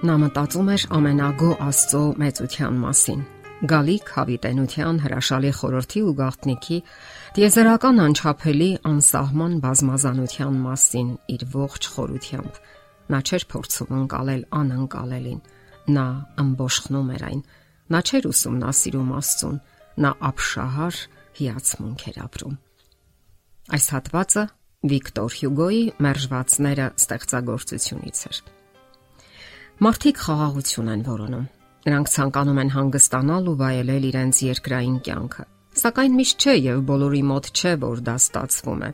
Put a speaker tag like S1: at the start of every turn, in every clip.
S1: Նա մտածում էր ամենագո Աստծո մեծության մասին։ Գալիք հավիտենության հրաշալի խորհրդի ու գաղտնիքի դիեզերական անչափելի անսահման բազմազանության մասին իր ողջ խորությամբ։ Նա չէր փորձում անցալել անընկալելին։ Նա ըմբոշխնում էր այն։ Նա չէր ուսումնասիրում Աստծուն։ Նա ապշահար հիացմունք էր ապրում։ Այս հատվածը Վիկտոր Հյուգոյի Մերժվածները ստեղծագործությունից էր։ Մարդիկ խաղաղություն են որոնում։ Նրանք ցանկանում են հանգստանալ ու վայելել իրենց երկրային կյանքը։ Սակայն միշտ չէ եւ բոլորի մոտ չէ, որ դա ստացվում է։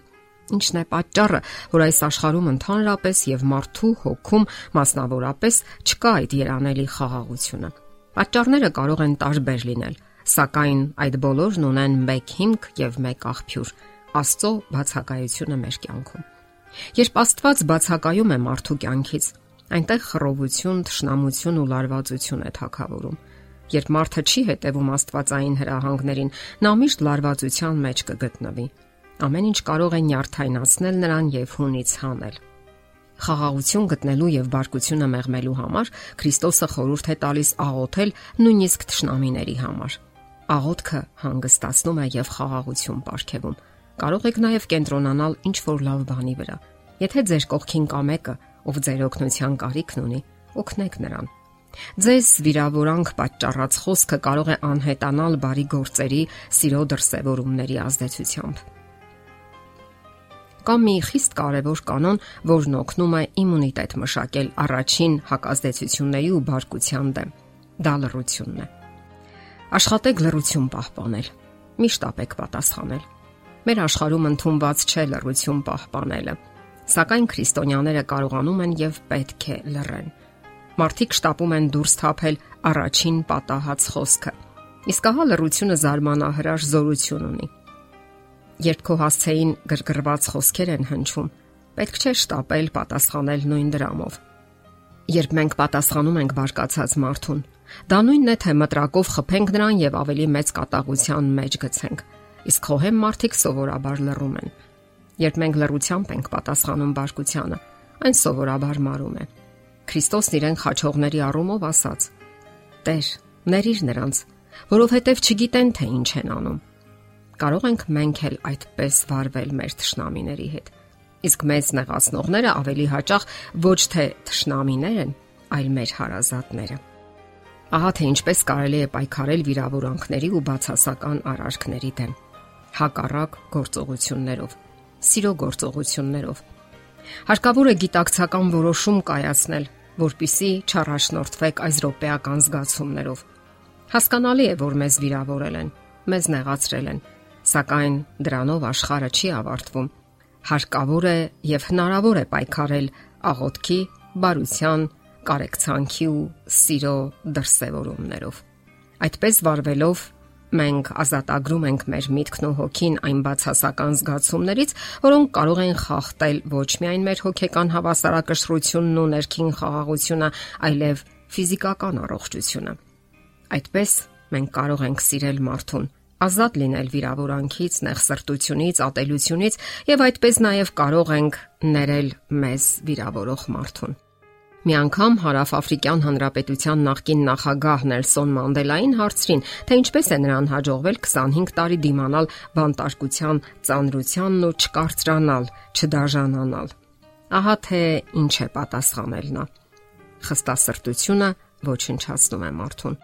S1: Ինչն է պատճառը, որ այս աշխարհում ընդհանրապես եւ մարդու հոգում մասնավորապես չկա այդ երանելի խաղաղությունը։ Պատճառները կարող են տարբեր լինել, սակայն այդ բոլորն ունեն մեկ հիմք եւ մեկ աղբյուր՝ Աստծո բացակայությունը մեր կյանքում։ Երբ Աստված բացակայում է մարդու կյանքից, այնտեղ խռովություն, թշնամություն ու լարվածություն է թակավորում։ Երբ մարդը չի հետևում Աստվածային հրահանգներին, նա միշտ լարվածության մեջ կգտնվի։ Ամեն ինչ կարող է նյարդայնացնել նրան եւ հունից հանել։ Խաղաղություն գտնելու եւ բարկությունը մեղմելու համար Քրիստոսը խորհուրդ է տալիս աղոթել նույնիսկ թշնամիների համար։ Աղոթքը հանգստացնում է եւ խաղաղություն ապարգևում։ Կարող եք նաեւ կենտրոնանալ ինչ որ լավ բանի վրա։ Եթե ձեր կողքին կա մեկը, ով ձեր օգնության կարիքն ունի, օգնեք նրան։ Ձեզ վիրավորանք պատճառած խոսքը կարող է անհետանալ բարի գործերի, սիրո դրսևորումների ազդեցությամբ։ Կա մի խիստ կարևոր կանոն, որն օգնում է իմունիտետ մշակել առաջին հակազդեցությունների ու բարկության դեմ։ Դա լռությունն է։ Աշխատեք լռություն պահպանել։ Միշտ ապեք պատասխանել։ Մեր աշխարհում ընդունված չէ լռություն պահպանելը Սակայն քրիստոնյաները կարողանում են եւ պետք է լռեն։ Մարդիկ շտապում են դուրս թափել առաջին պատահած խոսքը։ Իսկ ահա լռությունը զարմանահրաշ զորություն ունի։ Երբ քո հասցեին գրգռված խոսքեր են հնչում, պետք չէ շտապել պատասխանել նույն դրամով։ Երբ մենք պատասխանում ենք բարկացած մարդուն, դա նույնն է թե մտրակով խփենք նրան եւ ավելի մեծ կատաղության մեջ գցենք։ Իսկ խոհեմ մարդիկ սովորաբար լռում են Երբ մենք լռությամբ ենք պատասխանում բարկությանը, այն սովորաբար մարում է։ Քրիստոսն իրեն խաչողների առումով ասաց. Տեր, ներիր նրանց, որովհետև չգիտեն թե ինչ են անում։ Կարող ենք մենք էլ այդպես վարվել մեր ճշնամիների հետ։ Իսկ մեծ նեղացնողները ավելի հաճախ ոչ թե ճշնամիներ են, այլ մեր հարազատները։ Ահա թե ինչպես կարելի է պայքարել վիրավորանքների ու բացասական արարքների դեմ։ Հակառակ գործողություններով սիրո գործողություններով։ Հարկավոր է գիտակցական որոշում կայացնել, որpիսի չառաջնորդվեք այս ռոպեական զգացումներով։ Հասկանալի է, որ մեզ վիրավորել են, մեզ նեղացրել են, սակայն դրանով աշխարհը չի ավարտվում։ Հարկավոր է եւ հնարավոր է պայքարել աղոթքի, բարության, կարեկցանքի ու սիրո դրսևորումներով։ Այդպես վարվելով Մենք ազատագրում ենք մեր միտքն ու հոգին այն բացասական զգացումներից, որոնք կարող են խախտել ոչ միայն մեր հոգեկան հավասարակշռությունն ու ներքին խաղաղությունը, այլև ֆիզիկական առողջությունը։ Այդպես մենք կարող ենք սիրել մարդուն, ազատ լինել վիրավորանքից, նեղսրտությունից, ատելությունից եւ այդպես նաեւ կարող ենք ներել մեզ վիրավորող մարդուն։ Մի անգամ Հարավաֆրիկյան Հանրապետության նախկին նախագահ Նելսոն Մանդելային հարցրին, թե ինչպես է նրան հաջողվել 25 տարի դիմանալ բանտարկության ծանրությանն ու չկարծրանալ, չդաժանանալ։ Ահա թե ինչ է պատասխանել նա։ Խստասրտությունը ոչնչացնում է մարդուն։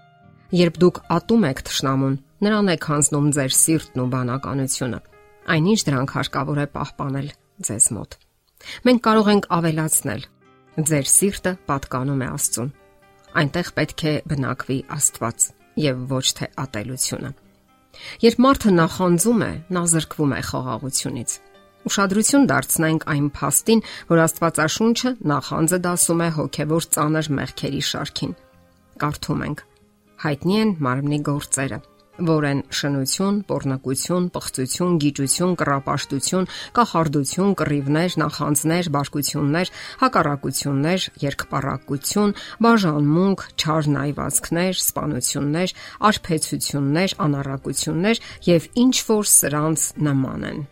S1: Երբ դուք ատում եք ճշնամուն, նրան եք հանձնում ձեր սիրտն ու բանականությունը։ Այնինչ դրանք հարկավոր է պահպանել ձեզ մոտ։ Մենք կարող ենք ավելացնել Ձեր սիրտը պատկանում է Աստծուն։ Այնտեղ պետք է բնակվի Աստված եւ ոչ թե ատելությունը։ Երբ մարդը նախանձում է, նա զրկվում է խաղաղությունից։ Ուշադրություն դարձնենք այն փաստին, որ Աստվածաշունչը նախանձը դասում է հոգևոր ծանր մեղքերի շարքին։ Կարդում ենք. հայտնի են մարմնի գործերը որ են շնություն, pornokություն, պղծություն, գիճություն, կռապաշտություն, կախարդություն, կռիվներ, նախանձներ, բարկություններ, հակառակություններ, երկպարակություն, բաժանմունք, չար նայվածքներ, սպանություններ, արփեցություններ, անառակություններ եւ ինչ որ սրանց նման են։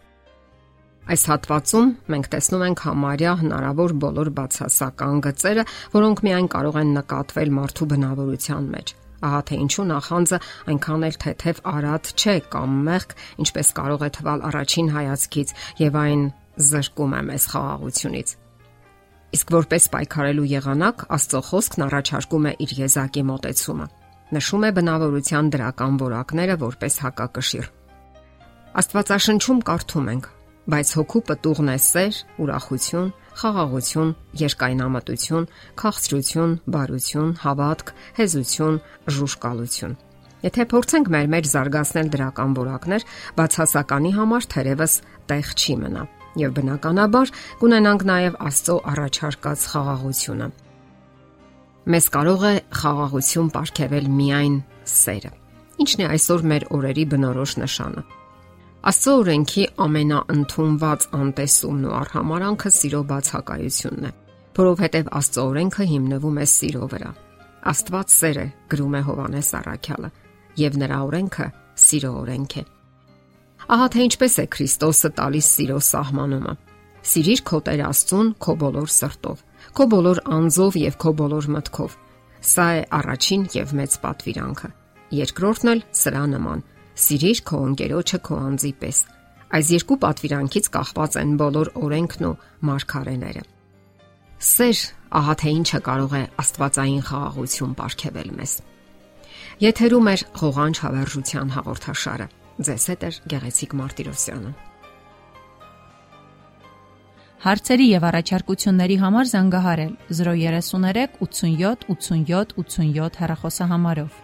S1: Այս հատվածում մենք տեսնում ենք համարյա հնարավոր բոլոր բացասական գծերը, որոնք միայն կարող են նկատվել մարդու բնավորության մեջ։ Ահա թե ինչու նախանձը այնքան էլ թեթև արատ չէ կամ մեղք, ինչպես կարող է թվալ առաջին հայացքից, եւ այն զրկում է մեզ խաղաղությունից։ Իսկ որպես պայքարելու եղանակ, Աստծո խոսքն առաջարկում է իր եզակի մոտեցումը։ Նշում է բնավորության դրական որակները որպես հակակշիռ։ Աստվածաշնչում կարդում ենք. բայց հոգու պտուղն է սեր, ուրախություն, խաղաղություն, երկայնամտություն, քաղցրություն, բարություն, հավատք, հեզություն, ժուշկալություն։ Եթե փորձենք մեր մեջ զարգացնել դրական որակներ, բացասականի համար թերևս տեղ չի մնա եւ բնականաբար կունենանք նաեւ Աստծո առաջարկած խաղաղությունը։ Մեզ կարող է խաղաղություն ապարգևել միայն սերը։ Ինչն է այսօր մեր օրերի բնորոշ նշանը։ Աստծո օրենքի ամենաընդունված անտեսումն ու արհամարանքը սիրո բացակայությունն է, որովհետև Աստծո օրենքը հիմնվում է սիրո վրա։ Աստված սեր է, գրում է Հովանես Առաքյալը, եւ նրա օրենքը սիրո օրենք է։ Ահա թե ինչպես է Քրիստոսը տալիս սիրո սահմանումը։ Սիրիր քո Տեր Աստծուն քո բոլոր սրտով, քո բոլոր անձով եւ քո բոլոր մտքով։ Սա է առաջին եւ մեծ պատվիրանքը։ Երկրորդն էլ սրա նման։ Սիրիր քո ընկերոջը քո անձի պես։ Այս երկու պատվիրանքից կախված են բոլոր օրենքն ու մարգարեները։ Սեր, ահա թե ինչը կարող է Աստվածային խաղաղություն ապարգևել մեզ։ Եթերում է ղողանջ հավերժության հաղորդաշարը։ Ձեզ հետ է Գեղեցիկ Մարտիրոսյանը։
S2: Հարցերի եւ առաջարկությունների համար զանգահարել 033 87 87 87 հեռախոսահամարով։